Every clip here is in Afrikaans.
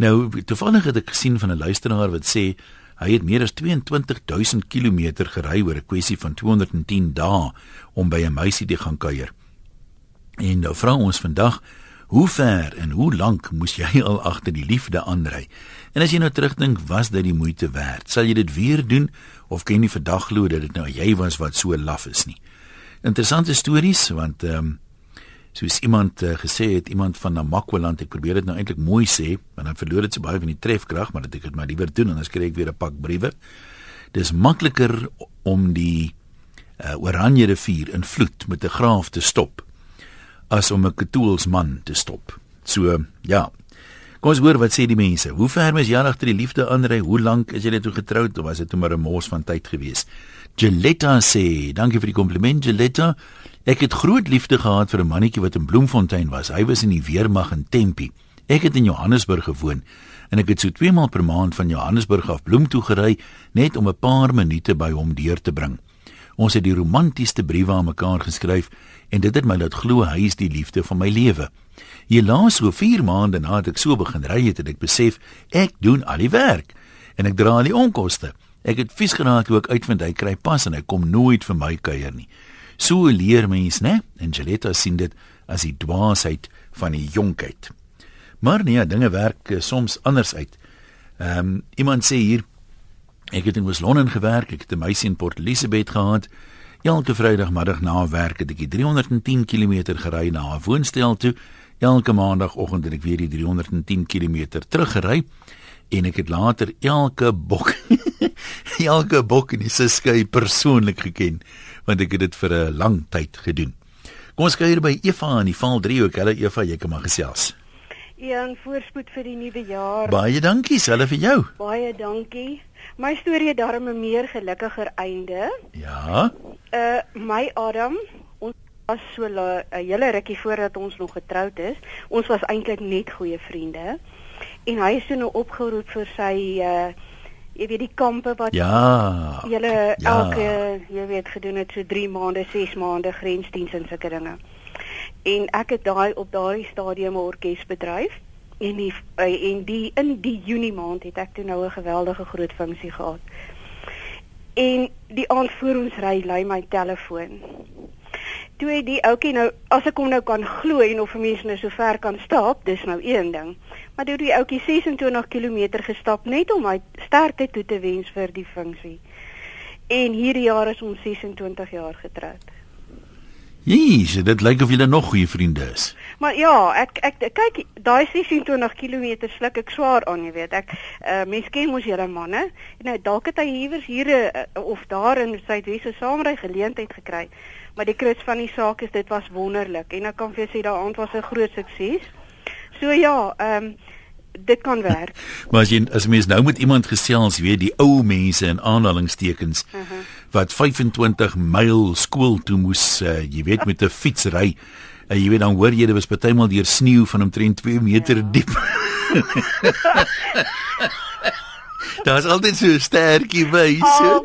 Nou, toevallig het ek gesien van 'n luisteraar wat sê hy het meer as 22000 km gery oor 'n kwessie van 210 dae om by 'n meisie te gaan kuier. En nou vra ons vandag, hoe ver en hoe lank moes jy al agter die liefde aanry? En as jy nou terugdink, was dit die moeite werd? Sal jy dit weer doen of kan jy vandag glo dat dit nou jy was wat so laf is nie? Interessante stories want ehm um, soos iemand uh, gesê het, iemand van Namakwaland, ek probeer dit nou eintlik mooi sê, want dan verloor dit so baie van die trefkrag, maar dit ek het maar liewer doen en dan skryf ek weer 'n pak briewe. Dis makliker om die uh, Oranje rivier in vloed met 'n graaf te stop as om 'n katoelsman te stop. So, ja. Kom ons hoor wat sê die mense. Hoe ver is jy agter die liefde aanry? Hoe lank is jy toe getroud of was dit net 'n mos van tyd gewees? Geletta sê, dankie vir die kompliment Geletta. Ek het groot liefde gehad vir 'n mannetjie wat in Bloemfontein was. Hy was in die weermag in Tempi. Ek het in Johannesburg gewoon en ek het so 2 maal per maand van Johannesburg af Bloem toe gery net om 'n paar minute by hom deur te bring. Ons het die romantiesste briewe aan mekaar geskryf en dit het my laat glo hy is die liefde van my lewe. Helaas so 4 maande nadat ek so begin ry het, het ek besef ek doen al die werk en ek dra al die onkoste. Ek het vies geraak hoe ek uitvind hy kry pas en hy kom nooit vir my kuier nie. So leer mens, né? En Geletta sien dit as die dwaasheid van die jonkheid. Maar nee, dinge werk uh, soms anders uit. Ehm um, iemand sê hier ek het in Wes-London gewerk, ek het 'n meisie in Port Elizabeth gehad. Elke Vrydagmiddag na werk het ek 310 km gery na 'n woonstel toe. Elke Maandagoggend het ek weer die 310 km teruggery en ek het later elke bok elke bok in die Suskei persoonlik geken want ek het dit vir 'n lang tyd gedoen. Kom ons kyk hier by Eva in die val 3 ook. Hallo Eva, jy kan maar gesels. Ja, en voorspoed vir die nuwe jaar. Baie dankie, selfe vir jou. Baie dankie. My storie het daarom 'n meer gelukkiger einde. Ja. Uh my Adam, ons was so 'n hele rukkie voordat ons nog getroud is. Ons was eintlik net goeie vriende. En hy is toe nou opgeroep vir sy uh jy weet die kampe wat ja julle ja. elke jy weet gedoen het so 3 maande, 6 maande grensdiens en sulke dinge. En ek het daai op daai stadium 'n orkes bedryf en die eh, en die in die Junie maand het ek toe nou 'n geweldige groot funksie gehad. En die aand voor ons ry lui my telefoon toe het die ouetjie nou as ek hom nou kan glo en of 'n mens nou so ver kan stap, dis nou een ding. Maar toe die ouetjie 26 km gestap net om my sterkte toe te wens vir die funksie. En hierdie jaar is ons 26 jaar getroud. Jesus, dit lyk of julle nog goeie vriende is. Maar ja, ek ek kyk daai 26 km sluk ek swaar aan, jy weet. Ek uh, mens ken mos julle manne. Nou dalk het hy iewers hier uh, of daar in Suidwes 'n saamry geleentheid gekry maar die kruis van die saak is dit was wonderlik en ek kan vir jou sê daai aand was 'n groot sukses. So ja, ehm um, dit kan werk. maar as jy as mens nou met iemand gesels, weet die ou mense in aanhalingstekens uh -huh. wat 25 myl skool toe moes, uh, jy weet met 'n fiets ry. En uh, jy weet dan hoor jy dit was partymal deur sneeu van omtrent 2 meter ja. diep. Daar's altyd so 'n sterkie by. So. Oh,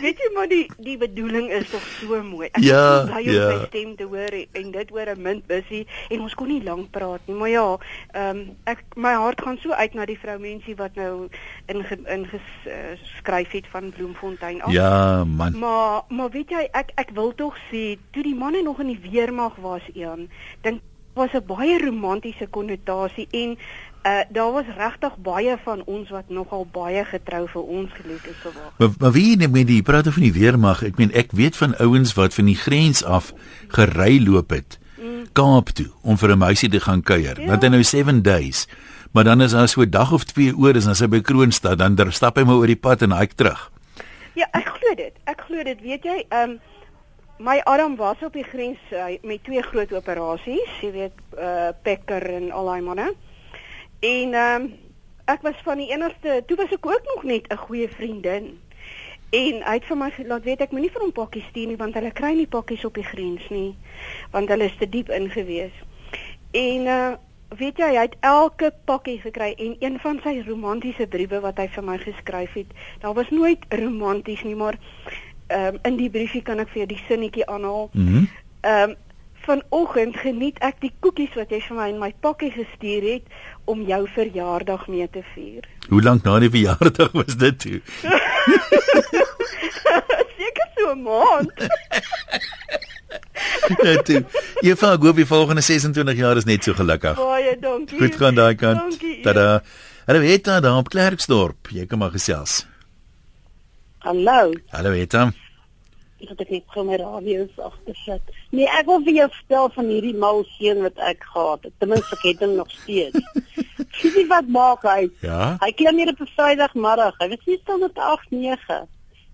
weet jy maar die die bedoeling is tog so mooi. Ek ja, bly ja. om my stem te hoor en dit oor 'n mint busy en ons kon nie lank praat nie. Maar ja, ehm um, ek my hart gaan so uit na die vroumensie wat nou in in geskryf uh, het van Bloemfontein af. Ja, man. Maar maar weet jy ek ek wil tog sê toe die manne nog in die weermag was, Ian, dink was 'n baie romantiese konnotasie en Uh daar was regtig baie van ons wat nogal baie getrou vir ons geliefdes gewag. Maar, maar wie met die praat van die weermag, ek meen ek weet van ouens wat van die grens af gery loop het mm. Kaap toe om vir 'n meisie te gaan kuier. Ja. Want hy nou 7 days. Maar dan is daar so 'n dag of twee oor is dan sy by Kroonstad dan stap hy maar oor die pad en hy terug. Ja, ek glo dit. Ek glo dit. Weet jy, ehm um, my Adam was op die grens uh, met twee groot operasies, jy weet, uh Pekker en al daai manne. En ehm um, ek was van die enigste, toe was ek ook nog net 'n goeie vriendin. En hy het vir my laat weet ek moenie vir hom pakkies stuur nie want hulle kry nie pakkies op die grens nie want hulle is te diep ingewees. En uh weet jy hy het elke pakkie gekry en een van sy romantiese briewe wat hy vir my geskryf het, daar was nooit romanties nie, maar ehm um, in die briefie kan ek vir jou die sinnetjie aanhaal. Mhm. Mm ehm um, vanoggend geniet ek die koekies wat jy vir my in my pakkie gestuur het om jou verjaardag mee te vier. Hoe lank na die verjaardag was dit toe? Seker so 'n maand. Net toe. Jy vra gou wie volgende 26 jaar is net so gelukkig. Baie dankie. Goed gaan daai kant. Dankie. Tada. Hallo Eta daar op Klerksdorp. Jy kom maar gesels. Hallo, Hallo Eta. ek het net gou my radio agter sit. Nee, ek wil vir jou vertel van hierdie mal seun wat ek gehad het. Ten minste ek het hom nog steeds. Sien jy wat maak hy? Ja. Hy klim hier op 'n Vrydagmiddag. Hy was nie stil met 8 9.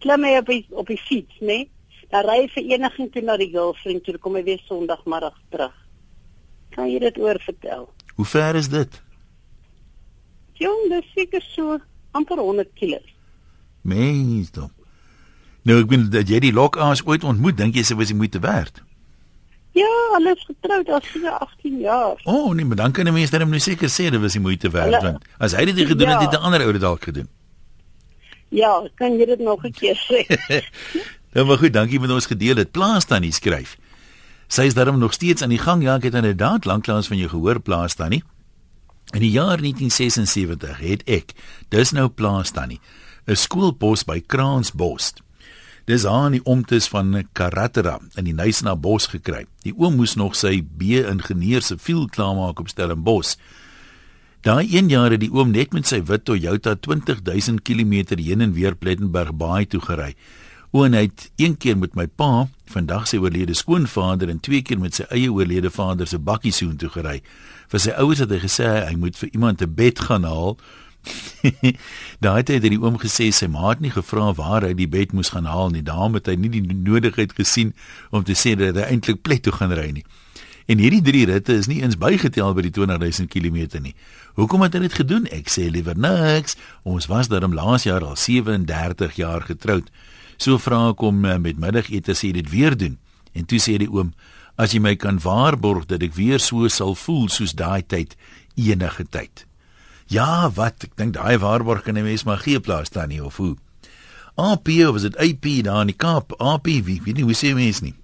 Klim hy op die, op die fiets, né? Nee? Dan ry hy vereniging toe na die girlfriend toe, kom hy weer Sondagmiddag terug. Kan jy dit oor vertel? Hoe ver is dit? Jong, dis seker so amper 100 km. Mens dom. Nou ek bedoel dat jy die lokaas ooit ontmoet, dink jy se was die moeite werd? Ja, hulle is getroud al seker 18 jaar. O, oh, nee, maar dan kan 'n mens dan nou seker sê dit was die moeite werd Hulle- want as hy dit nie gedoen het, Ja. het 'n ander ou dit dalk gedoen. Ja, kan jy dit nog 'n keer sê? Nou maar goed, dankie met ons gedeel het. Plaas tannie skryf. Sy is daarom nog steeds aan die gang. Ja, ek het inderdaad lanklaas van jou gehoor plaas tannie. In die jaar 1976 het ek, dis nou plaas tannie, 'n skoolpos by Kransbos. Dis aan die omtes van Karatera in die Nysna bos gekry. Die oom moes nog sy B-ingenieur se field klaarmaak op Stellenbosch. Daai een jaar het die oom net met sy wit Toyota 20000 km heen en weer Plettenberg Baai toe gery. Oom het een keer met my pa, vandag sy oorlede skoonvader en twee keer met sy eie oorlede vader se bakkie soen toe gery. Vir sy ouers het hy gesê hy moet vir iemand 'n bed gaan haal. Daai tyd het die oom gesê sy ma het nie gevra waar hy die bed moes gaan haal nie. Daarom het hy nie die nodigheid gesien om te sê dat hy eintlik plek toe gaan ry nie. En hierdie drie ritte is nie eens bygetel by die 20000 km nie. Hoekom het hy dit gedoen? Ek sê liewer niks. Ons was daarom laas jaar al 37 jaar getroud. So vra ek hom eh, met middagete sê dit weer doen. En toe sê die oom: "As jy my kan waarborg dat ek weer so sal voel soos daai tyd enige tyd." Ja, wat? Ek dink daai waarborg kan 'n mens maar gee plaas dan nie of hoe. AP of is dit AP daar in die Kaap? AP, wie weet nie hoe sê mense nie.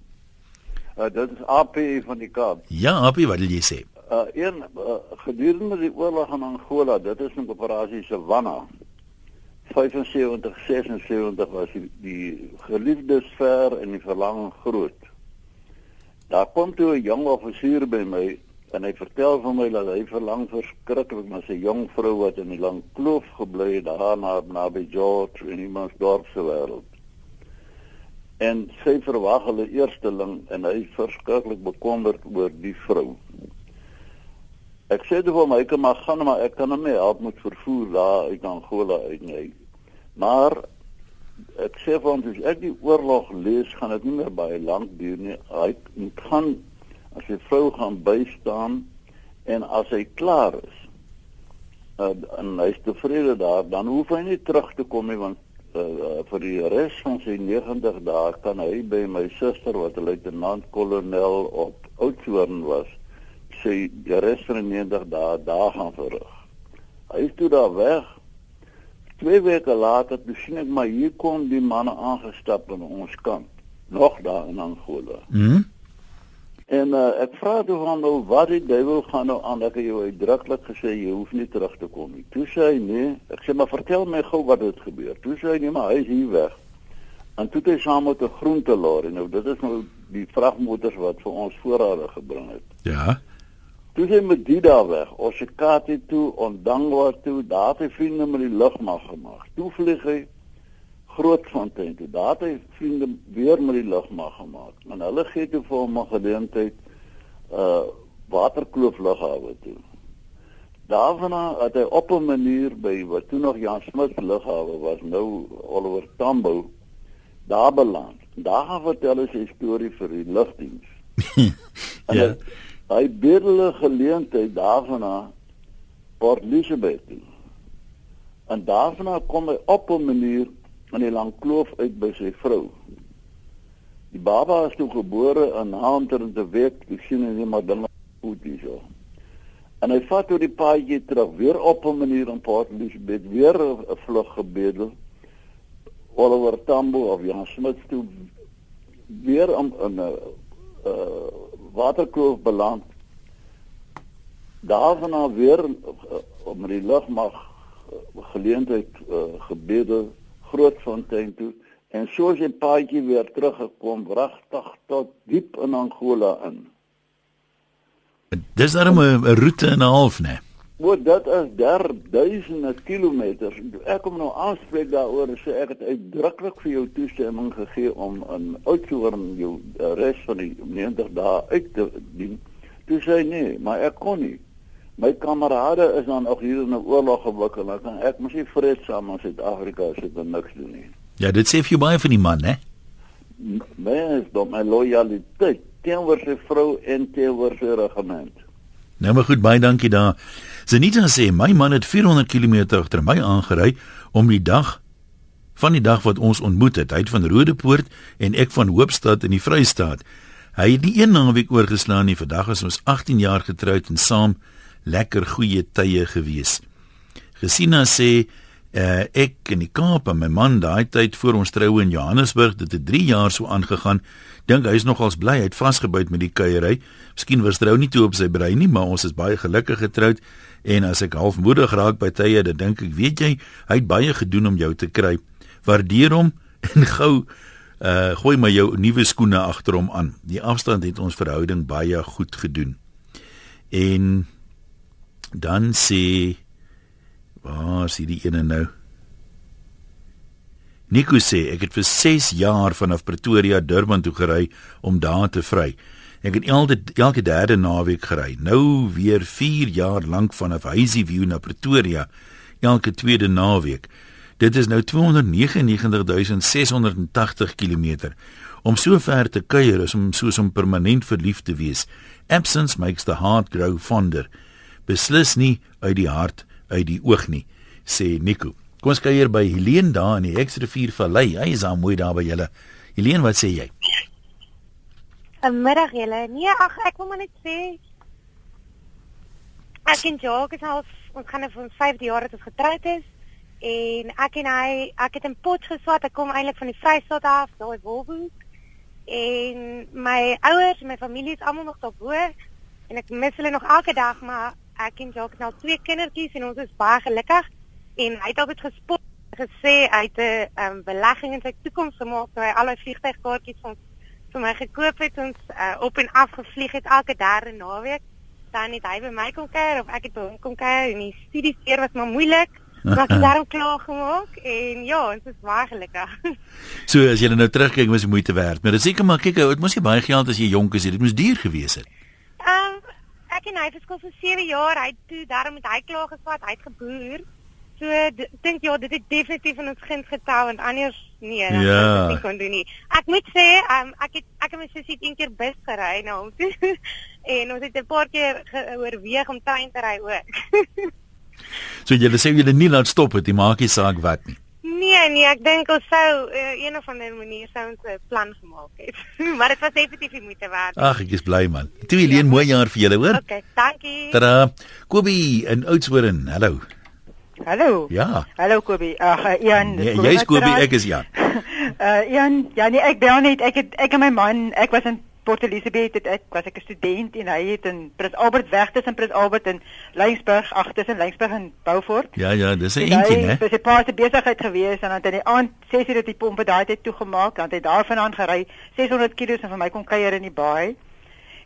Uh, dit is AP van die Kaap. Ja, AP, wat wil jy sê? Uh een uh, gedurende die oorlog in Angola, dit is 'n operasie Savanna. 75 76 was die, die geliefdes ver en die verlang groot. Daar kom toe 'n jong offisier by my en hy vertel vir my dat hy verlang verskriklik na sy jong vrou wat in die lang kloof gebly het daar na naby George in Imansdorp se wêreld. En sy verwag hulle eersteling en hy is verskriklik bekommerd oor die vrou. Ek sê toe vir my ek mag gaan maar ek kan hom nie help met vervoer daar uit Angola uit nie. Maar ek sê vir hom as ek die oorlog lees, gaan dit nie meer baie lank duur nie. Hy gaan as sy vrou gaan bystaan en as hy klaar is uh, en hy is tevrede daar, dan hoef hy nie terug te kom nie want uh, uh, vir die res van sy 90 dae kan hy by my suster wat 'n luitenant-kolonel op Oudtshoorn was sy die res van die 90 dae daar gaan verrig. Hy is toe daar weg. Twee weke later toe sien ek maar hier kom die manne aangestap aan ons kant, nog daar in Angola. Hm? En uh, ek vra toe van nou wat die duiwel gaan nou aan dat hy jou uitdruklik gesê jy hoef nie terug te kom nie. Toe sê hy nee, ek sê maar vertel my gou wat het gebeur. Toe sê hy nee, maar hy is hier weg. En toe het hy saam met 'n groentelorry. Nou dit is nou die vragmotors wat vir ons voorrade gebring het. Ja. Toe sê hy met die daar weg, Osikati toe, Ondangwa toe, daar het hy vriende met die lugmag gemaak. Toe vlieg hy Grootfontein toe. Daar het hy vriende weer met die lugmag gemaak. En hulle gee toe vir hom 'n geleentheid uh Waterkloof lughawe toe. Daarna het hy op 'n manier by wat toe nog Jan Smit lughawe was, nou Oliver Tambo, daar beland. Daar vertel hy sy storie vir die lugdiens. En Ja. hy, hy bedele geleentheid daarna Port Elizabeth toe. En daarna kom hy op 'n manier in die lang kloof uit by sy vrou. Die baba is toe gebore in Haanteren te week, ek sien hy maar dinge goed hierso. En hy vat toe die paadjie terug weer op 'n manier in Port Elizabeth weer 'n 'n vlug gebedel. Oliver Tambo of Jan Smit toe weer in 'n uh, waterkloof beland. Daarna weer uh, om die lugmag uh, geleentheid uh, gebede Grootfontein toe en soos 'n paadjie weer teruggekom wragtig tot diep in Angola in. Dis darem 'n roete en 'n half, né? Wat dit is daar duisende kilometers. Ek kom nou aanspreek daaroor sê ek het uitdruklik vir jou toestemming gegee om in Oudtshoorn jou res van die 90 dae uit te dien. Toe sê hy nee, maar ek kon nie. My kamerade is dan ook hier in 'n oorlog gewikkel. Ek kan ek mos nie vreedsaam in Suid-Afrika sit en niks doen nie. Ja, dit sê vir baie van die man, né? Mens, dom my loyaliteit teenoor sy vrou en teenoor sy regiment. Nou maar goed, baie dankie daar. Zenita sê my man het 400 km agter my aangery om die dag van die dag wat ons ontmoet het, hy het van Rodepoort en ek van Hoopstad in die Vrystaat. Hy het nie een naweek oorgeslaan nie. Vandag is ons 18 jaar getroud en saam lekker goeie tye gewees. Gesina sê uh, ek in die Kaap en my man daai tyd voor ons troue in Johannesburg, dit het 3 jaar so aangegaan. Dink hy is nogals bly, hy het vasgebyt met die kuiery. Miskien was trou nie toe op sy brein nie, maar ons is baie gelukkig getroud en as ek halfmoedig raak by tye, dan dink ek, weet jy, hy het baie gedoen om jou te kry. Waardeer hom en gou uh gooi maar jou nuwe skoene agter hom aan. Die afstand het ons verhouding baie goed gedoen. En dan sê waar is hierdie ene nou? Nico sê ek het vir 6 jaar vanaf Pretoria Durban toe gery om daar te vry. Ek het elke elke derde naweek gery. Nou weer 4 jaar lank vanaf Hazyview na Pretoria elke tweede naweek. Dit is nou 299680 km. Om so ver te kuier is om soos om permanent verlief te wees. Absence makes the heart grow fonder beslis nie uit die hart uit die oog nie sê Nico. Kom ons kuier by Helene daar in die Hexrivier Vallei. Hy is daar mooi daar by julle. Helene wat sê jy? Goeiemiddag julle. Nee ag ek wil maar net sê ek en Jacques is al ons gaan nou vir 5 jaar het ons getroud is en ek en hy ek het in pot geswat. Ek kom eintlik van die Vrystaat af daai Wolhoek en my ouers my familie is almal nog daar bo en ek mis hulle nog elke dag maar ek en Jacques het nou twee kindertjies en ons is baie gelukkig. En hy het altyd gespot gesê hy het 'n um, belegging in sy toekoms gemaak toe hy al sy vliegtuigkaartjies van vir my gekoop het. Ons uh, op en af gevlieg het elke derde naweek. Dan het hy by my kom kuier of ek het by hom kom kuier en die studies hier was maar moeilik. Maar ek het daarom klaar gemaak en ja ons is baie gelukkig. So as jy nou terugkyk was dit moeite werd. Maar dit seker maar kyk dit mos nie baie geld as jy jonk is dit moes duur gewees het ek en hy verskil vir 7 jaar. Hy toe daarom met hy klaar geswat, hy het geboer. So dink ja, dit het definitief in ons kind getel en anders nee, dan ja. kon ek kon doen nie. Ek moet sê, um, ek het ek het my sussie een keer bus gery na hom toe. en ons het 'n paar keer oorweeg om tuin te ry ook. so jy sê jy nie laat stop het, jy maak nie saak wat nie. Nee, nee, ek dink ons sou uh, een of ander manier sou ons 'n plan gemaak het. maar dit was definitief die moeite werd. Ag, ek is bly man. Toe Helene, ja. mooi jaar vir julle, hoor? Okay, dankie. Tada. Kobie in Oudtshoorn. Hallo. Hallo. Ja. Hallo Kobie. Ag, uh, Ian. Nee, jy's Kobie, ek is Jan. uh Ian, ja nee, ek bel net. Ek het ek en my man, ek was in Port Elizabeth het ek was ek 'n student en hy het in Prins Albert weg tussen Prins Albert en Lensburg ag tussen Lensburg en Beaufort. Ja ja, dis 'n eentjie hè. Dis 'n paar se besigheid gewees en dan het hy die aand 6 uur die pompe daai tyd toegemaak, dan het hy daarvandaan gery 600 km en vir my kom kuier in die baai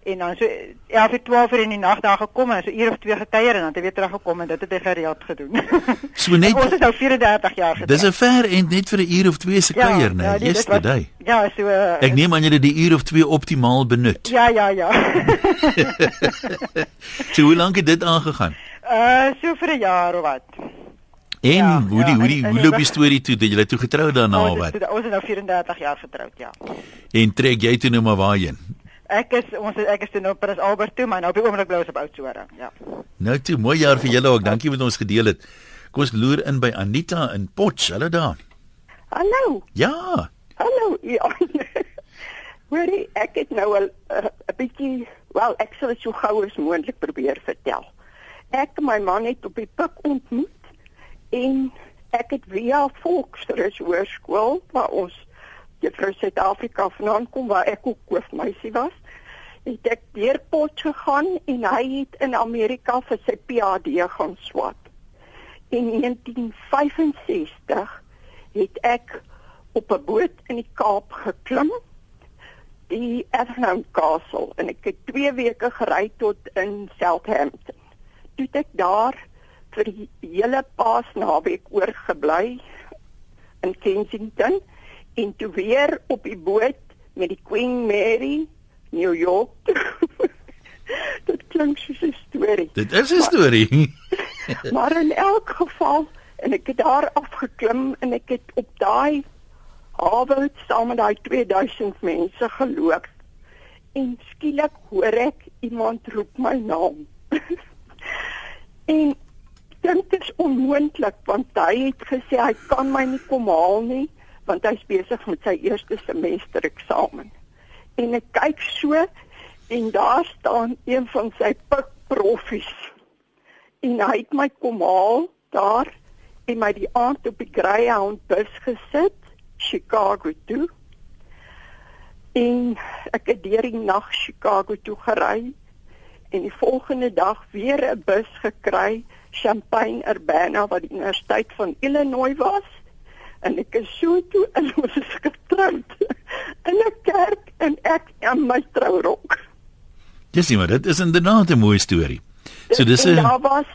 en dan so 11 of 12 uur in die nag daar gekom en so uur of twee gekuier en dan het hy weer teruggekom en dit het hy gereeld gedoen. So net ons is nou 34 jaar gedoen. Dis 'n ver en net vir 'n uur of twee se kuier, ja, nee. Ja, nee, Yesterday. Ja, so uh, Ek neem aan jy het die uur of twee optimaal benut. Ja, ja, ja. so hoe lank het dit aangegaan? Uh so vir 'n jaar of wat. En ja, hoe die ja, hoe die hoe loop die storie toe dat jy toe getroud daarna of wat? Ons is nou 34 jaar getroud, ja. En trek jy toe nou maar waarheen? Ek is ons ek is toe nou Prins Albert toe, maar nou op die oomblik bly ons op Oudtshoorn. Ja. Nou toe, mooi jaar vir julle ook. Dankie wat ons gedeel het. Kom ons loer in by Anita in Potch. Hallo daar. Hallo. Ja. Hallo. Ja. Hoorie, ek het nou al eh, 'n uh, bietjie, wel, ek sal dit so gou as moontlik probeer vertel. Ek en my man het op die pik ontmoet en ek het via Volksrus Hoërskool waar ons juffrou Suid-Afrika vanaand kom waar ek ook hoofmeisie was, het ek deur Pot gegaan en hy het in Amerika vir sy PhD gaan swat. In 1965 het ek op 'n boot in die Kaap geklim, die Athenham Castle en ek het 2 weke gery tot in Southampton. Toe ek daar vir die hele Paasnaweek oorgebly in Kensington en toe weer op die boot met die Queen Mary New York. Dit klink soos 'n storie. Dit is 'n storie. maar in elk geval en ek het daar afgeklim en ek het op daai hawe saam met daai 2000 mense geloop. En skielik hoor ek iemand roep my naam. en dink dit is onmoontlik want hy het gesê hy kan my nie kom haal nie want hy's besig met sy eerste semester eksamen. En ek kyk so en daar staan een van sy pikprofies. En hy het my kom haal daar en my die aand op die Greyhound bus gesit Chicago toe. En ek het deur die nag Chicago toe gery en die volgende dag weer 'n bus gekry Champaign Urbana wat die Universiteit van Illinois was en ek is so toe in ons getroud in 'n kerk en ek in my trourok. Dis nie maar dit is inderdaad 'n mooi storie. So dis 'n daar was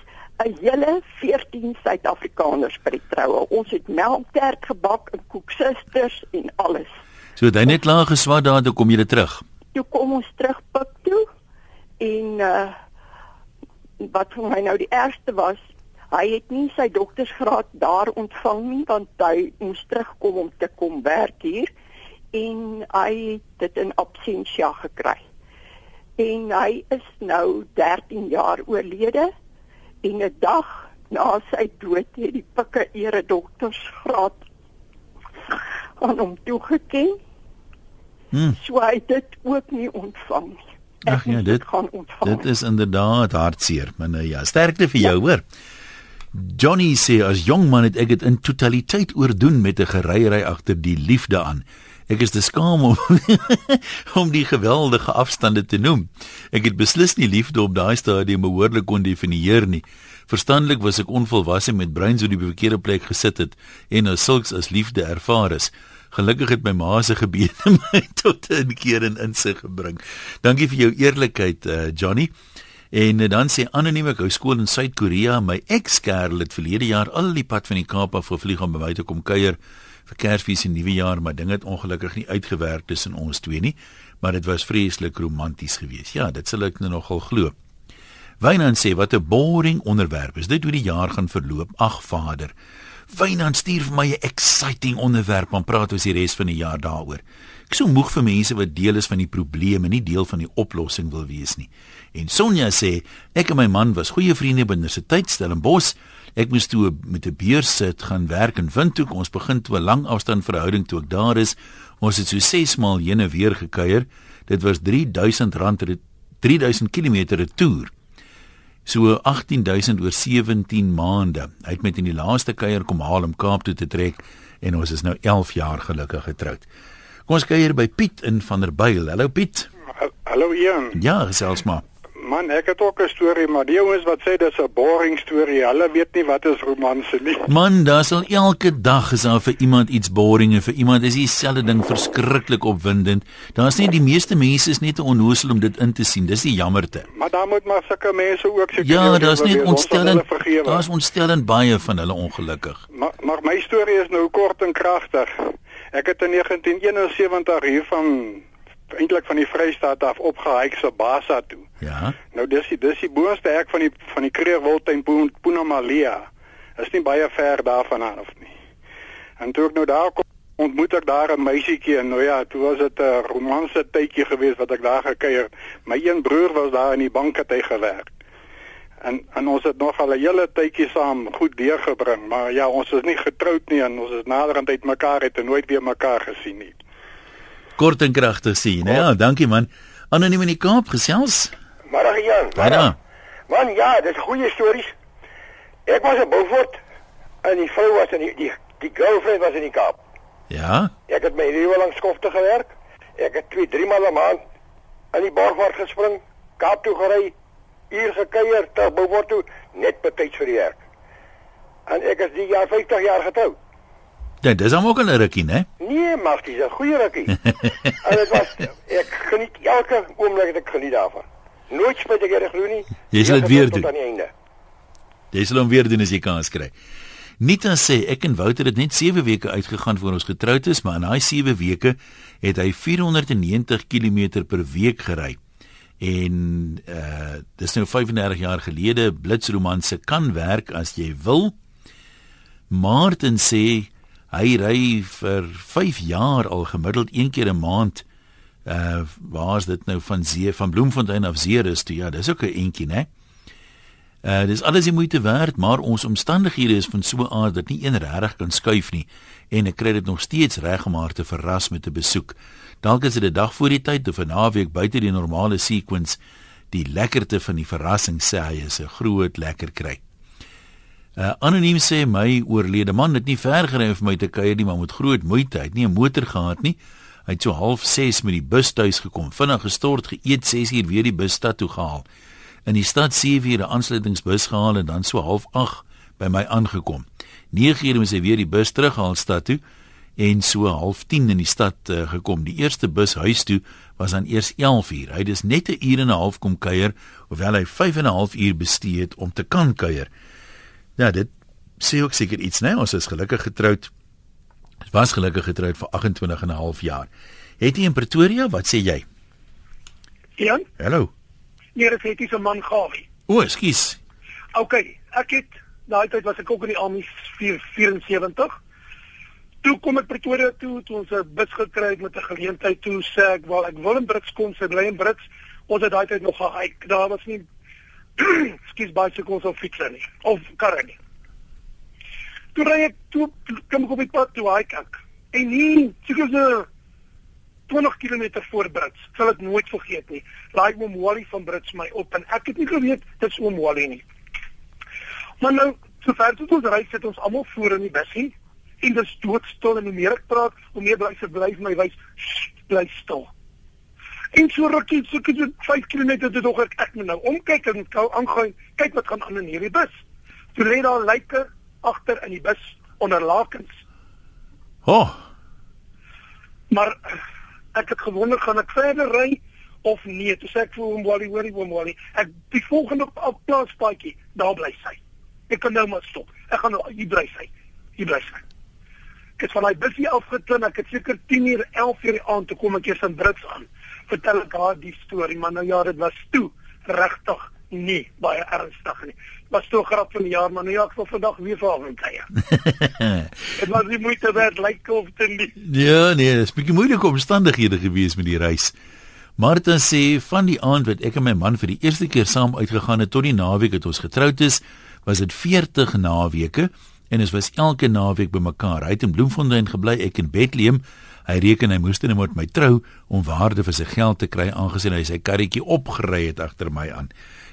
'n hele 14 Suid-Afrikaners by die troue. Ons het melktert gebak en koeksusters en alles. So jy net klaar geswat daar toe kom jy terug. Toe kom ons terug pik toe en uh wat vir my nou die ergste was, hy het nie sy doktorsgraad daar ontvang nie want hy moes terugkom om te kom werk hier en hy het dit in absentia gekry. En hy is nou 13 jaar oorlede en 'n dag na sy dood het die pikke ere doktorsgraad aan hom toegeken. Hmm. So hy het dit ook nie ontvang nie. Ag ja, moes dit gaan ontvang. dit is inderdaad hartseer, maar nou ja, sterkte vir jou, hoor. Johnny sê as jong man het ek dit in totaliteit oordoen met 'n gereiery agter die liefde aan. Ek is te skaam om om die geweldige afstande te noem. Ek het beslis nie liefde op daai stadium behoorlik kon definieer nie. Verstandelik was ek onvolwasse met breins op die verkeerde plek gesit het en as sulks as liefde ervaar is. Gelukkig het my ma se gebede my tot 'n keer in insig gebring. Dankie vir jou eerlikheid, uh, Johnny. En uh, dan sê anoniem ek hou skool in Suid-Korea. My ex-kerel het verlede jaar al die pad van die Kaap af gevlieg om by my te kom kuier vir Kersfees en Nuwejaar, maar dinge het ongelukkig nie uitgewerk tussen ons twee nie, maar dit was vreeslik romanties geweest. Ja, dit sal ek nou nogal glo. Wynand sê wat 'n boring onderwerp is. Dit hoe die jaar gaan verloop. Ag Vader. Wynand stuur vir my 'n exciting onderwerp, dan praat ons die res van die jaar daaroor. Ek so moeg vir mense wat deel is van die probleem en nie deel van die oplossing wil wees nie. En Sonja sê ek en my man was goeie vriende by universiteit Stellenbosch. Ek moes toe met 'n beurs sit gaan werk in Windhoek. Ons begin toe 'n lang afstand verhouding toe ek daar is. Ons het so 6 maal heen en weer gekuier. Dit was R3000 3000 km retour. So 18000 oor 17 maande. Hy het met in die laaste kuier kom haal om Kaap toe te trek en ons is nou 11 jaar gelukkig getroud. Kom ons kuier by Piet in Vanderbijl. Hallo Piet. Hallo Ian. Ja, gesels maar. Man, ek het ook 'n storie, maar die ouens wat sê dis 'n boring storie, hulle weet nie wat is romanse nie. Man, daar sal elke dag is daar vir iemand iets boring en vir iemand is dieselfde ding verskriklik opwindend. Daar's nie die meeste mense is net te onnoosel om dit in te sien. Dis die jammerte. Maar daar moet maar sulke mense ook seker Ja, daar's net ontstellend. Daar's ontstellend baie van hulle ongelukkig. Maar maar my storie is nou kort en kragtig. Ek het in 1971 hier van eintlik van die Vrystaat af opgehyk se Basa toe. Ja. Nou dis die dis die boonste hek van die van die Kreerwoudtuin Punamalia. Is nie baie ver daarvan af nie. En toe ek nou daar kom, ontmoet ek daar 'n meisietjie en nou ja, toe was dit 'n romanse tydjie geweest wat ek daar gekuier. My een broer was daar in die bank het hy gewerk. En en ons het nog al 'n hele tydjie saam goed deurgebring, maar ja, ons is nie getroud nie en ons is naderhand uit mekaar het en nooit weer mekaar gesien nie. Kort en kragtig sien. hè? Ja, dankie man. Anoniem in die Kaap gesels. Middag Jan. Dan? Man, ja, dis goeie stories. Ek was in Beaufort en die vrou was in die die, die girlfriend was in die Kaap. Ja. Ek het my lewe lank skofte gewerk. Ek het 2, 3 maal 'n maand in die Borgward gespring, Kaap toe gery, uur gekuier, terug Beaufort toe, net betyds vir die werk. En ek is die jaar 50 jaar getroud. Ja, dis hom ook 'n rukkie, né? Nee, maar dis 'n goeie rukkie. en dit was ek geniet elke oomblik wat ek geniet daarvan. Nooit spyt ek reg nie. Jy sal dit weer doen. Tot aan die einde. Jy sal hom weer doen as jy kans kry. Nita sê ek en Wouter het net 7 weke uitgegaan voor ons getroud is, maar in daai 7 weke het hy 490 km per week gery. En uh dis nou 35 jaar gelede blitsromanse kan werk as jy wil. Martin sê hy ry vir 5 jaar al gemiddeld een keer 'n maand. Uh waar is dit nou van See van Bloemfontein af Ceres toe? Ja, dis ook 'n entjie, né? Uh dis alles die moeite werd, maar ons omstandighede is van so 'n aard dat nie een regtig kan skuif nie en ek kry dit nog steeds reg om haar te verras met 'n besoek. Dalk is dit 'n dag voor die tyd of 'n naweek buite die normale sequence. Die lekkerte van die verrassing sê hy is 'n groot lekker kry. Uh, anoniem sê my oorlede man het nie ver gery vir my te kuier nie, maar met groot moeite. Hy het nie 'n motor gehad nie. Hy het so half 6 met die bus tuis gekom, vinnig gestort, geëet 6 uur weer die bus stad toe gehaal. In die stad 7 uur 'n aansluitingsbus gehaal en dan so half 8 by my aangekom. 9 uur moes hy weer die bus terughaal stad toe en so half 10 in die stad uh, gekom. Die eerste bus huis toe was dan eers 11 uur. Hy het dus net 'n uur en 'n half kom kuier, hoewel hy 5 en 'n half uur bestee het om te kan kuier. Ja, dit sê ook seker iets, né? Ons is gelukkig getroud. Was gelukkig getroud vir 28 en 'n half jaar. Het jy in Pretoria, wat sê jy? Jan? Hallo. Nee, dit het iets 'n man gawie. O, ekskuus. OK, ek het daai tyd was ek ook in die Army 74. Toe kom ek Pretoria toe, toe ons 'n bus gekry met 'n geleentheid toe sê ek, "Wel, ek wil in Brits kom, sy bly in Brits." Ons het daai tyd nog gehike. Daar was nie skies bicycles of fietsse nie of karre nie. Toe ry ek toe kom ek op die pad toe hike ek. En nie seker so 20 km voor Brits. Sal ek nooit vergeet nie. Laai oom Wally van Brits my op en ek het nie geweet dit's oom Wally nie. Maar nou, sover toe ons ry sit ons almal voor in die busie en dit is doodstil en hoe meer ek praat, hoe meer bly bly my wys bly stil. En so rukkie, so kyk jy 5 km dit tog ek ek moet nou omkyk en gou aangaan, kyk wat gaan aan in hierdie bus. Toe lê daar lyke agter in die bus onder lakens. Oh, Maar ek het gewonder gaan ek verder ry of nee. Toe sê ek vir hom Wally, hoorie oom Wally, ek die volgende op plaaspaadjie, daar bly sy. Ek kan nou maar stop. Ek gaan nou hier bly sy. Hier bly sy. Ek het van daai busie afgeklim. Ek het seker 10 uur, 11 uur die aand toe kom ek eers in Brits aan. Vertel ek haar die storie, maar nou ja, dit was toe regtig nie baie ernstig nie. Was toe 'n grap van die jaar, maar nou ja, ek sal vandag weer vir haar kuier. Dit was nie moeite werd lyk of dit nie. ja, nee, dit is bietjie moeilike omstandighede gewees met die reis. Martha sê van die aand wat ek en my man vir die eerste keer saam uitgegaan het tot die naweek het ons getroud is, was dit 40 naweke en ons was elke naweek bymekaar. Hy het in Bloemfontein gebly, ek in Bethlehem. Hy reken hy moes dan met my trou om waarde vir sy geld te kry aangesien hy sy karretjie opgery het agter my aan.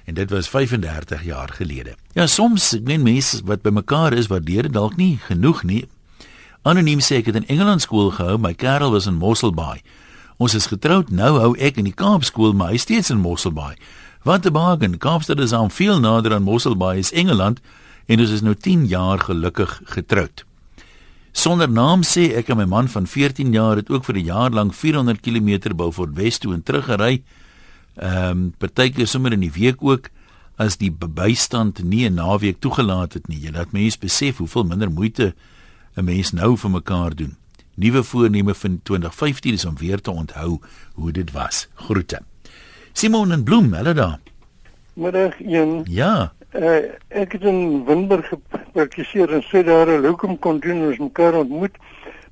En dit was 35 jaar gelede. Ja, soms, ek meen mense wat bymekaar is, waardeer dit dalk nie genoeg nie. Anoniem sê ek het in Engeland skool gehou, my kerel was in Mosselbaai. Ons is getroud, nou hou ek in die Kaap skool, maar hy steeds in Mosselbaai. Wat 'n bargain. Kaapstad is aan veel nader aan Mosselbaai as Engeland en ons is nou 10 jaar gelukkig getroud. Sonder naam sê ek en my man van 14 jaar het ook vir 'n jaar lank 400 km Beaufort Wes toe en terug gery. Ehm um, partykeer sommer in die week ook as die bystand nie 'n naweek toegelaat het nie. Jy laat mense besef hoeveel minder moeite 'n mens nou vir mekaar doen. Nuwe voorneme van 2015 is om weer te onthou hoe dit was. Groete. Simon en Bloem, hulle daar. Middag een. Ja. Uh, ek het in Winburg gepraktiseer en sy daar 'n doen ons mekaar ontmoet,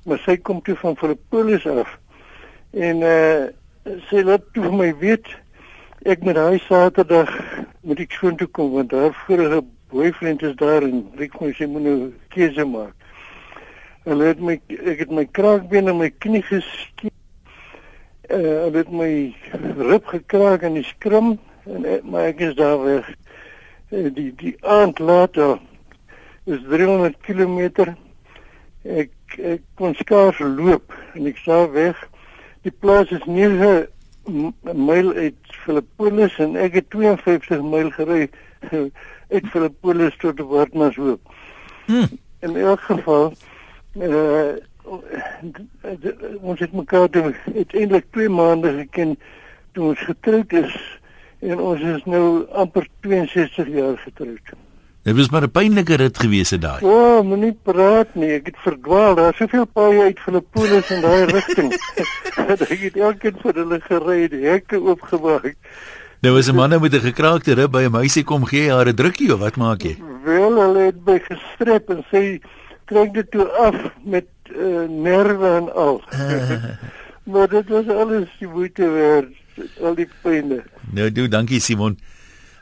maar sy kom toe van Filippolis af. En uh sy laat toe vir my weet ek met haar Saterdag moet ek skoon toe kom want haar vorige boyfriend is daar en ek moet sy moet nou keuse maak. Hulle het my ek het my kraakbeen en my knie geskiet. Uh hulle het my rib gekraak in die skrum en ek, maar ek is daar weg. Uh, die die aand later is 300 km. Ek ek kon skaars loop en ek sou weg. Die plaas is 9 m- myl uit Filippolis en ek het 52 myl gery uit Filippolis tot Wartmanshoop. Hm. In elk geval uh ons het mekaar toe uiteindelik 2 maande geken toe ons getroud is en ons is nou amper 62 jaar getroud. Dit was maar 'n pynlike rit gewees het daai. O, oh, moenie praat nie, ek het verdwaal. Daar's soveel paaie uit Filippolis in daai rigting. ek het elkeen vir hulle gery, hekke oopgemaak. Nou as 'n man nou met 'n gekraakte rib by 'n meisie kom gee haar 'n drukkie of wat maak jy? Wel, hulle het my gestrep en sê trek dit toe af met uh, nerve en al. maar dit was alles die moeite werd, al die pynne. Nou doen, dankie Simon.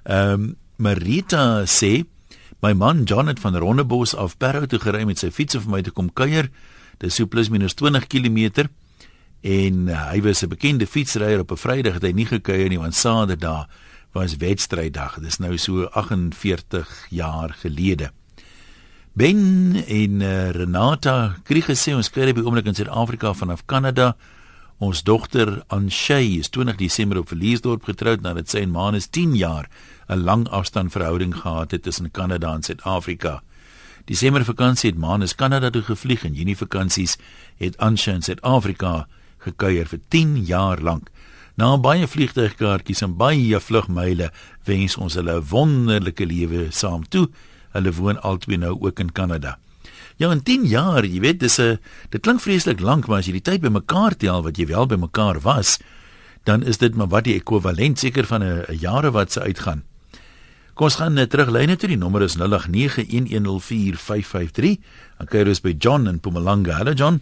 Ehm um, Marita sê my man John het van Rondebos af Parow toe gery met sy fiets vir my te kom kuier. Dis so plus minus 20 km en uh, hy was 'n bekende fietsryer op 'n Vrydag het hy nie gekuier nie want Saterdag was wedstryddag. Dis nou so 48 jaar gelede. Ben en uh, Renata Kriege sê ons kry by oomblik in Suid-Afrika vanaf Kanada. Ons dogter Anshay is 20 Desember op Verliesdorp getroud nadat sy en Manus 10 jaar 'n lang afstand verhouding gehad het tussen Kanada en Suid-Afrika. Desember vakansie het Manus Kanada toe gevlieg en Junie vakansies het Anshay in Suid-Afrika gekuier vir 10 jaar lank. Na baie vliegtuigkaartjies en baie vlugmyle wens ons hulle 'n wonderlike lewe saam toe. Hulle woon albei nou ook in Kanada. Ja, in 10 jaar, jy weet, dis 'n dit klink vreeslik lank, maar as jy die tyd bymekaar tel wat jy wel bymekaar was, dan is dit maar wat die ekwivalent seker van 'n jare wat se uitgaan. Kom ons gaan net terug lyne toe. Die nommer is 0891104553. Dan kyk ons by John in Mpumalanga. Hallo John.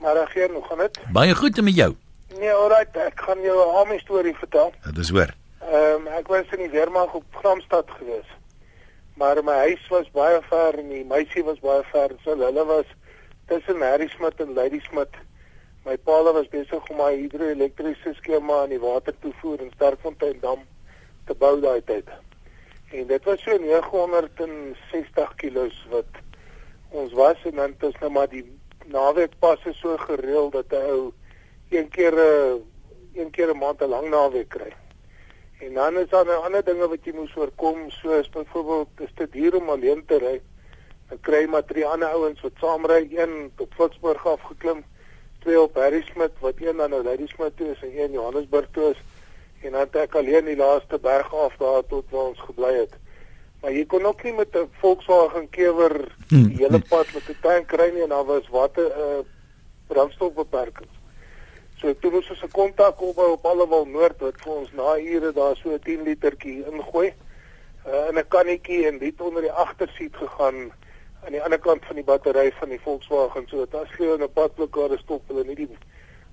Maar regeer nog gaan dit? Baie goed met jou. Nee, alright, ek gaan jou 'n army storie vertel. Dit is hoor. Ehm um, ek was in die Weermag op Gramstad gewees. Maar my huis was baie ver en die meisie was baie ver. So hulle was tussen Harrismith en Ladysmith. My pa was besig om my hidroelektriese skema aan die water toevoer in Sterkfontein dam te bou daai tyd. En dit was so 960 kg wat ons was en dan ons nou maar die naweek passe so gereël dat 'n ou een keer 'n een keer 'n maand 'n lang naweek kry. En dan is daar nou ander dinge wat jy moes voorkom, soos byvoorbeeld dis te duur om alleen te ry. Dan kry jy maar drie ander ouens wat saam ry, een op Flitsburg afgeklim, twee op Harrismith wat een dan nou Ladysmith toe is en een Johannesburg toe is. En dan het ek alleen die laaste berg af daar tot waar ons gebly het. Maar jy kon ook nie met 'n Volkswagen kewer die hele pad met 'n tank ry nie en daar was watter 'n uh, brandstofbeperkings. So toe moes ons 'n kontak opbou op Allewal Noord wat vir ons na ure daar so 'n 10 litertjie ingooi uh, in 'n kannetjie en dit onder die agtersiet gegaan aan die ander kant van die battery van die Volkswagen so dat as jy in 'n padblokkade stop hulle nie die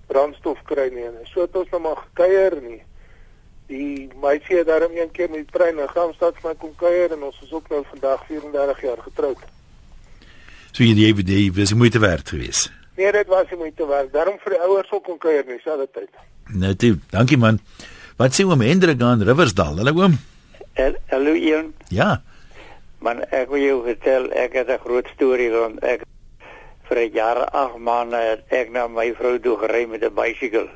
brandstof kry nie. En so het ons nou maar gekuier nie. Die meisie het daarom een keer met die trein na Gramstad vir my kom kuier en ons is ook nou vandag 34 jaar getroud. So jy die DVD was moeite werd geweest. Nee, dit was nie moeite werd. Daarom vir die ouers ook kon kuier nie selfde tyd. Nou toe, dankie man. Wat sê oom Hendrik aan Riversdal? Hallo oom. Hallo Ian. Ja. Man, ek wil jou vertel, ek het 'n groot storie want ek vir 'n jaar ag het ek na my vrou toe gery met 'n bicycle.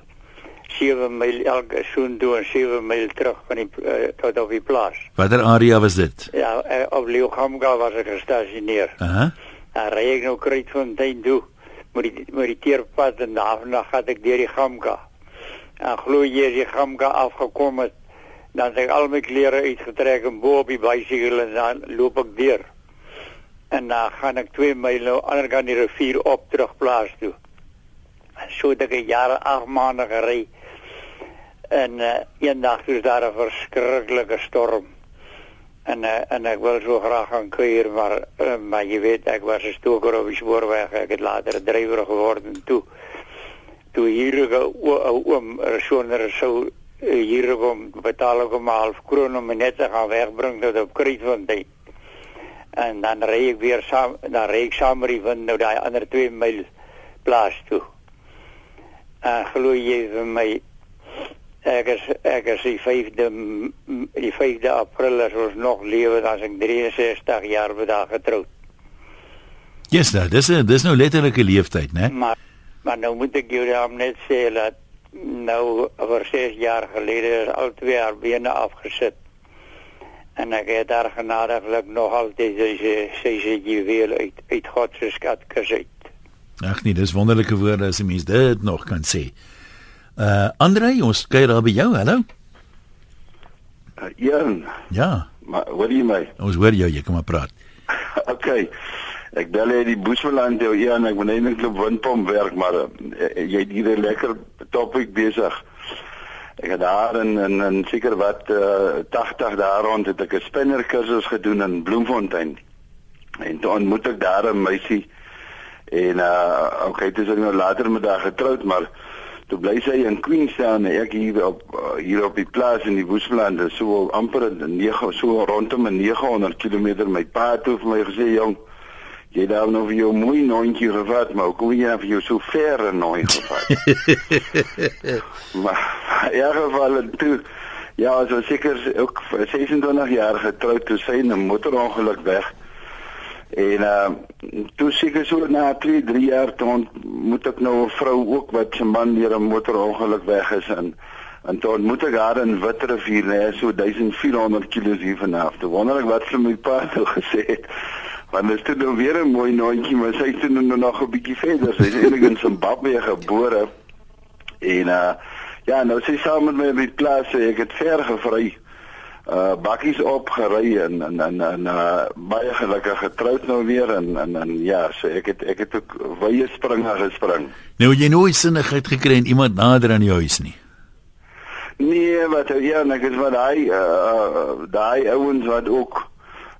7 myl elke soen toe en 7 myl terug van die uh, tot op die plaas. Watter area was dit? Ja, uh, op Leeugamga was ek gestasioneer. Aha. Dan ry ek nou Kruitfontein toe met die met die teerpad en daarna gaan ek deur die Gamga. En glo jy die Gamga afgekom het, dan het ek al my klere uitgetrek en bo op die bicycle en dan loop ek deur. En dan gaan ek 2 myl nou ander kant die rivier op terug plaas toe. En so het ek jaar 8 maande gery. En uh, eendag is daar 'n verskriklike storm. En uh, en ek wil so graag gaan kuier maar uh, maar jy weet ek was 'n stoker op die spoorweg. Ek het later 'n drywer geword en toe toe hier oom Resonder sou hier kom betaal ek hom half kroon om net te gaan wegbring tot op Kruitfontein. En dan ry ek weer saam dan ry ek saam met die wind nou daai ander 2 myl plaas toe. En glo jy vir my ek is ek is die 5de die 5de April as ons nog lewe dan as ek 63 jaar vandag getroud. Ja, yes, dis dis nou letterlike leeftyd, né? Maar maar nou moet ek jou dan net sê dat nou oor 6 jaar gelede is al twee haar bene afgesit. En ek het daar genadiglik nog altyd sy sy sy juweel uit uit God se skatkis uit. Ag nee, dis wonderlike woorde as 'n mens dit nog kan sê. Uh Andre, ons kyk daar by jou. Hallo. Uh, Jan. Ja. Maar hoor jy my? Ons hoor jou, jy kan maar praat. okay. Ek bel hier die Boesmanland jou Jan, ek moet eintlik klop windpomp werk, maar uh, jy het hier 'n lekker topik besig. Ek het daar in in, in seker wat uh, 80 daar rond het ek 'n spinner kursus gedoen in Bloemfontein. En toe ontmoet ek daar 'n meisie en uh okay, dit is nou later met haar getroud, maar toe bly sy in Queenstown en ek hier op hier op die plaas in die Boesmanland, so amper 9 so rondom 900 km my pa het vir my gesê, "Jong, jy daar nou vir jou mooi noontjie gevat, maar kom jy vir jou so ver nooi gevat." maar in elk geval toe ja, so seker ook 26 jaar getroud toe sy in 'n motorongeluk weg. En uh toe seker so na 2, 3 jaar toe moet ek nou 'n vrou ook wat se man deur 'n motorongeluk weg is en en toe moet ek haar in Witrifuur lê so 1400 km hier vanaf. Toe wonder ek wat sy my pa nou gesê het. Want dit is nou weer 'n mooi noontjie, maar sy is nou nog 'n bietjie verder. Sy is eintlik in Zimbabwe gebore. En uh ja, nou sy saam met my by die plaas, ek het ver gevry. Uh bakkies opgery en en en, en uh baie gelukkig getroud nou weer en en en ja, so ek het ek het ook wye springe gespring. Nou jy nooit sinnigheid gekry en iemand nader aan die huis nie. Nee, wat ja, ek is wat daai uh daai ouens wat ook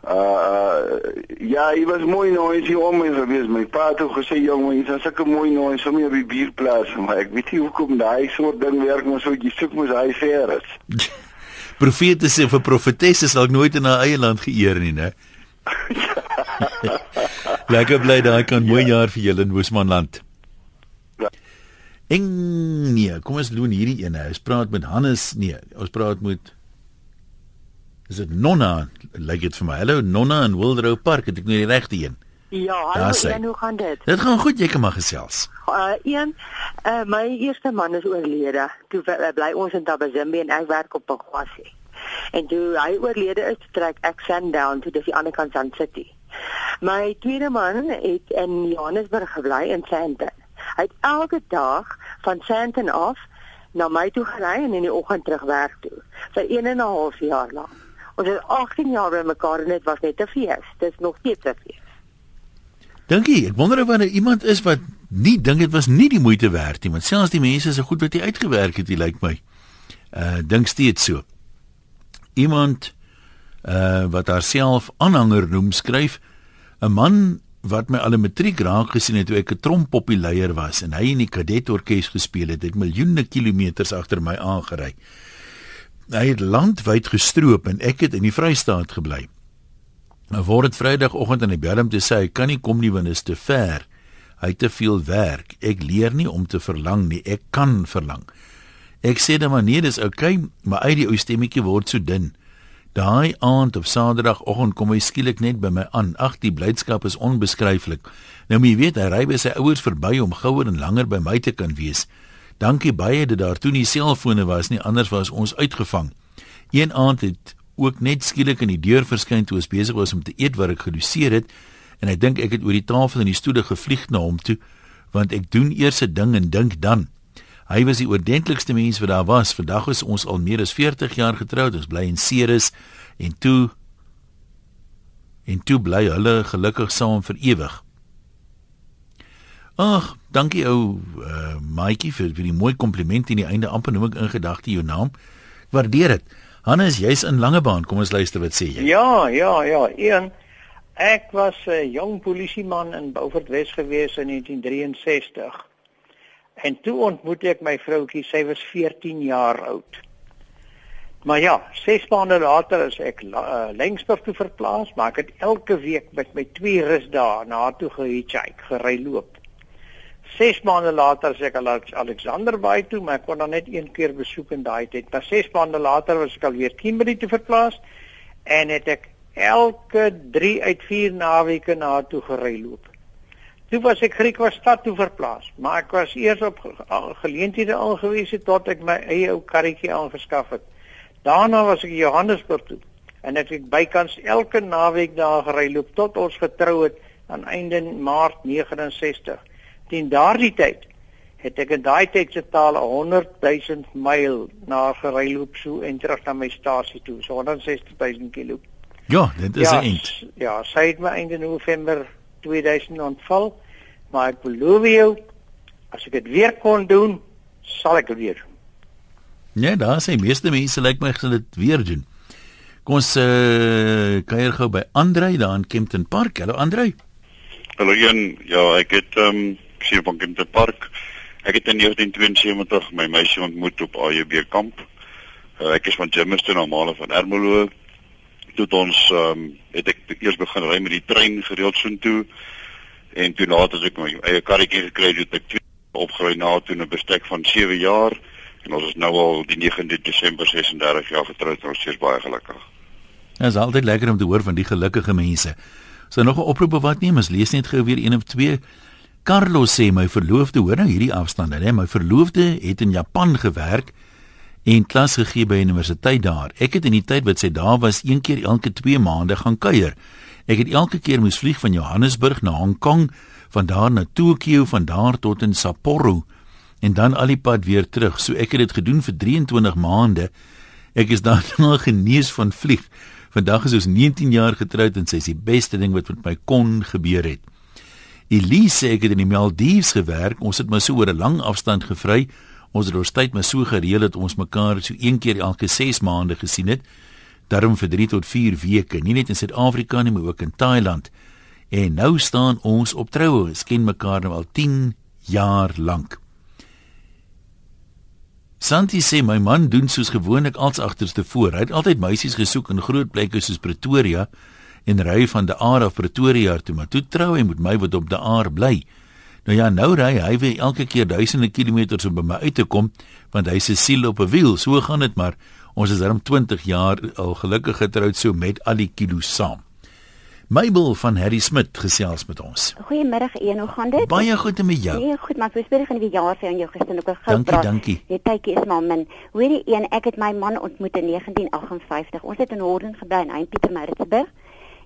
uh ja, hy was mooi nou is hy om my gewees. My pa het ook gesê jong, jy is sulke mooi nou is om jy op die bierplaas, maar ek weet nie hoekom daai soort ding werk maar so jy soek mos hy ver is. Profete sê vir profetesse sal nooit in 'n eie land geëer nie, né? Lekker bly daai kan mooi ja. jaar vir julle in Woesmanland. Ja. En nee, kom ons doen hierdie ene. Ons praat met Hannes. Nee, ons praat met Is dit Nonna? Lyk dit vir my. Hallo Nonna in Wildrou Park. Het ek nou die regte een? Ja, hallo en hoe gaan dit? Dit gaan goed, jy kan maar gesels. Uh een, uh my eerste man is oorlede. Toe bly ons in Tabazimbi en ek werk op Pagwasi. En toe hy oorlede is, trek ek Sundown toe dis die ander kant van City. My tweede man het in Johannesburg gebly in Sandton. Hy het elke dag van Sandton af na my toe gery en in die oggend terug werk toe vir 1 en 'n half jaar lank. Ons het 18 jaar by mekaar en dit was net 'n fees. Dis nog steeds 'n fees. Dankie. Ek wonder of daar iemand is wat nie dink dit was nie die moeite werd nie, want selfs die mense is so goed wat jy uitgewerk het, lyk like my. Uh dink steeds so. Iemand uh wat haarself aanhanger noem skryf 'n man wat my al 'n matriek raak gesien het toe ek 'n trompoppie leier was en hy in die kadetorkes gespeel het, het miljoene kilometers agter my aangery. Hy het landwyd gestroop en ek het in die Vrystaat gebly. Nou word dit Vrydagoggend aan die bellum te sê hy kan nie kom nie want dit is te ver. Hy het te veel werk. Ek leer nie om te verlang nie, ek kan verlang. Ek sê dan maar nee, dis okay, maar uit die ou stemmetjie word so dun. Daai aand op Saterdagoggend kom hy skielik net by my aan. Ag, die blydskap is onbeskryflik. Nou jy weet, hy ry by sy ouers verby om gouer en langer by my te kan wees. Dankie baie dat daar toe nie selfone was nie, anders was ons uitgevang. Een aand het ook net skielik in die deur verskyn toe ons besig was om te eet wat ek gedoseer het en ek dink ek het oor die tafel in die stoele gevlieg na hom toe want ek doen eers 'n ding en dink dan. Hy was die oordentlikste mens wat daar was. Vandag is ons al meer as 40 jaar getroud. Ons bly in Ceres en toe en toe bly hulle gelukkig saam vir ewig. Ag, dankie ou uh, Maatjie vir vir die mooi kompliment in die einde amper noem ek in gedagte jou naam. Waardeer dit. Hannes, jy's in Langebaan. Kom ons luister wat sê jy. Ja, ja, ja. Een ek was 'n uh, jong polisieman in Beaufort Wes gewees in 1963. En toe ontmoet ek my vroutjie, sy was 14 jaar oud. Maar ja, 6 maande later is ek uh, Lengsburg toe verplaas, maar ek het elke week met my twee rusdae na toe gehitchhike, gery loop. 6 maande later as ek al Alexander Bay toe, maar ek kon dan net een keer besoek in daai tyd. Maar 6 maande later was ek al weer Kimberley toe verplaas en het ek elke 3 uit 4 naweke na toe gery loop. Toe was ek Griekwas stad toe verplaas, maar ek was eers op geleenthede aangewese tot ek my eie ou karretjie aangeskaf het. Daarna was ek Johannesburg toe en ek het bykans elke naweek daar gery loop tot ons getrou het aan einde Maart 69. Teen daardie tyd het ek in daai tyd se taal 100 000 myl na gery loop so en terug na my stasie toe, so 160 000 km. Ja, dit is 'n ja, eind. Ja, sy het my einde November 2000 ontval, maar ek beloof jou as ek dit weer kon doen, sal ek weer doen. Ja, daar sê meeste mense lyk my gesal dit weer doen. Kom ons uh, kuier gou by Andrei daar in Kempton Park. Hallo Andrei. Hallo Jan. Ja, ek het ehm um, sien van Kempton Park. Ek het in 1972 my meisie ontmoet op AJB kamp. Uh, ek is van Germiston, normale van Ermelo. Toe ons ehm um, het ek eers begin ry met die trein gereeld so toe en toe later as ek my eie karretjie gekry het, het ek opgery na toe 'n bestek van 7 jaar en ons is nou al die 9de Desember 36 jaar getroud en ons is baie gelukkig. Dit is altyd lekker om te hoor van die gelukkige mense. So nog 'n oproep wat neem, as lees net gou weer een of twee Carlos sê my verloofde hoor nou hierdie afstande, hè, my verloofde het in Japan gewerk en klas gegee by universiteit daar. Ek het in die tyd wat sy daar was, een keer elke 2 maande gaan kuier. Ek het elke keer moes vlieg van Johannesburg na Hong Kong, van daar na Tokio, van daar tot in Sapporo en dan al die pad weer terug. So ek het dit gedoen vir 23 maande. Ek is daarna genees van vlieg. Vandag is ons 19 jaar getroud en sy is die beste ding wat met my kon gebeur het. Elise sê ek het in die Maldives gewerk. Ons het maar so oor 'n lang afstand gevry. Ons het ons tyd maar so gereël dat ons mekaar so een keer elke 6 maande gesien het. Daarom vir 3 tot 4 weke, nie net in Suid-Afrika nie, maar ook in Thailand. En nou staan ons op troue. Ons ken mekaar nou al 10 jaar lank. Santi sê my man doen soos gewoonlik als agterste voor. Hy het altyd meisies gesoek in groot plekke soos Pretoria en ry van die Aar af Pretoria toe, maar toe trou hy met my wat op die Aar bly. Nou ja, nou ry hy weer elke keer duisende kilometers om by my uit te kom, want hy se siel op 'n wiel. So gaan dit maar. Ons is darm 20 jaar al gelukkig getroud so met al die kilos saam. Mabel van Harry Smit gesels met ons. Goeiemiddag, een, hoe gaan dit? Baie goed en met jou? Nee, goed, maar voorspreek gaan die jaar vir jou gister ook 'n gou dankie, praat. Dankie, dankie. Die tydjie is maar min. Hoorie een, ek het my man ontmoet in 1958. Ons het in Horden gebly in Pietermaritzburg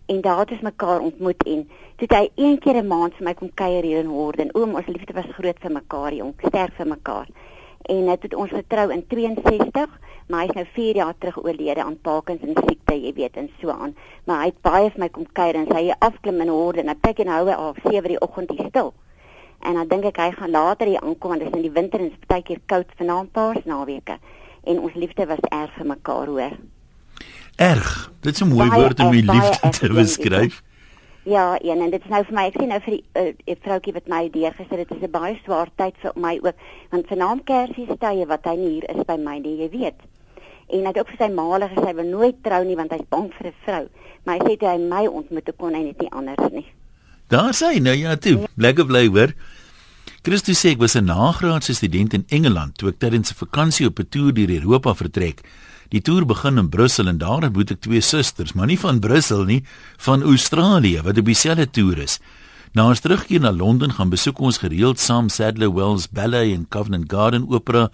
en daar het ons mekaar ontmoet en toe hy een keer 'n maand vir my kom kuier hier in Horden. Oom, ons liefde was groot vir mekaar, jong, sterk vir mekaar. En dit het ons getrou in 62, maar hy is nou 4 jaar terug oorlede aan Parkinson siekte, jy weet, en so aan. Maar hy het baie vir my kom kuier en sy afklim in Horden. Ek kyk en hou hy af 7 die oggend hier stil. En dan dink ek hy gaan later hier aankom want dit is in die winter en dit is baie keer koud vanaand paas naweke. En ons liefde was erg vir mekaar, hoor. Erg. Dit is 'n mooi baie woord om die liefde te beskryf. Ja, en, en dit is nou vir my, ek sien nou vir die uh, vroutjie wat my deurgesit het, dit is 'n baie swaar tyd vir my ook, want vanaand Kersie se tye wat hy nie hier is by my nie, jy weet. En hy het ook vir sy maale gesê hy wil nooit trou nie want hy's bang vir 'n vrou. Maar hy sê toe hy my ontmoet, kon hy net nie anders nie. Daar sê nou ja toe, ja. lekker bly hoor. Christus sê ek was 'n nagraadse student in Engeland toe ek tydens 'n vakansie op 'n toer deur Europa vertrek. Die toer begin in Brussel en daar ontmoet ek twee susters, maar nie van Brussel nie, van Australië wat op dieselfde toer is. Na ons terugkeer na Londen gaan besoek ons gereeld saam Sadler Wells Ballet en Covent Garden Opera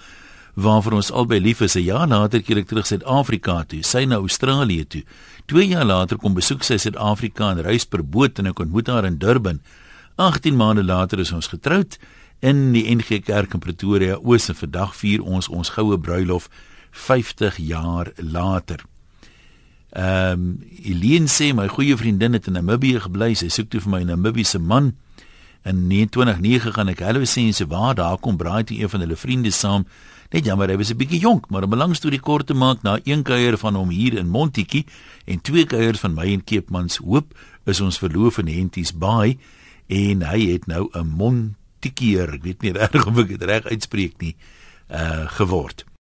waarvoor ons albei lief is. 'n Jaar later keer ek terug Suid-Afrika toe, sy na Australië toe. 2 jaar later kom besoek sy Suid-Afrika en reis per boot en ek ontmoet haar in Durban. 18 maande later is ons getroud in die NG Kerk in Pretoria. Oos en vandag vier ons ons goue bruilof 50 jaar later. Ehm um, Eileen sê my goeie vriendin het in Namibië gebly. Sy soek toe vir my 'n Namibiese man. In 29 gaan ek hallo sê en sy waar daar kom braai toe een van hulle vriende saam. Net jammer hy was 'n bietjie jonk, maar om 'n lang storie kort te maak, na een kuier van hom hier in Montetjie en twee kuiers van my in Keepmans Hoop is ons verloof in Henties Bay en hy het nou 'n Montetjieer, ek weet nie reg of ek dit reg uitspreek nie, uh geword.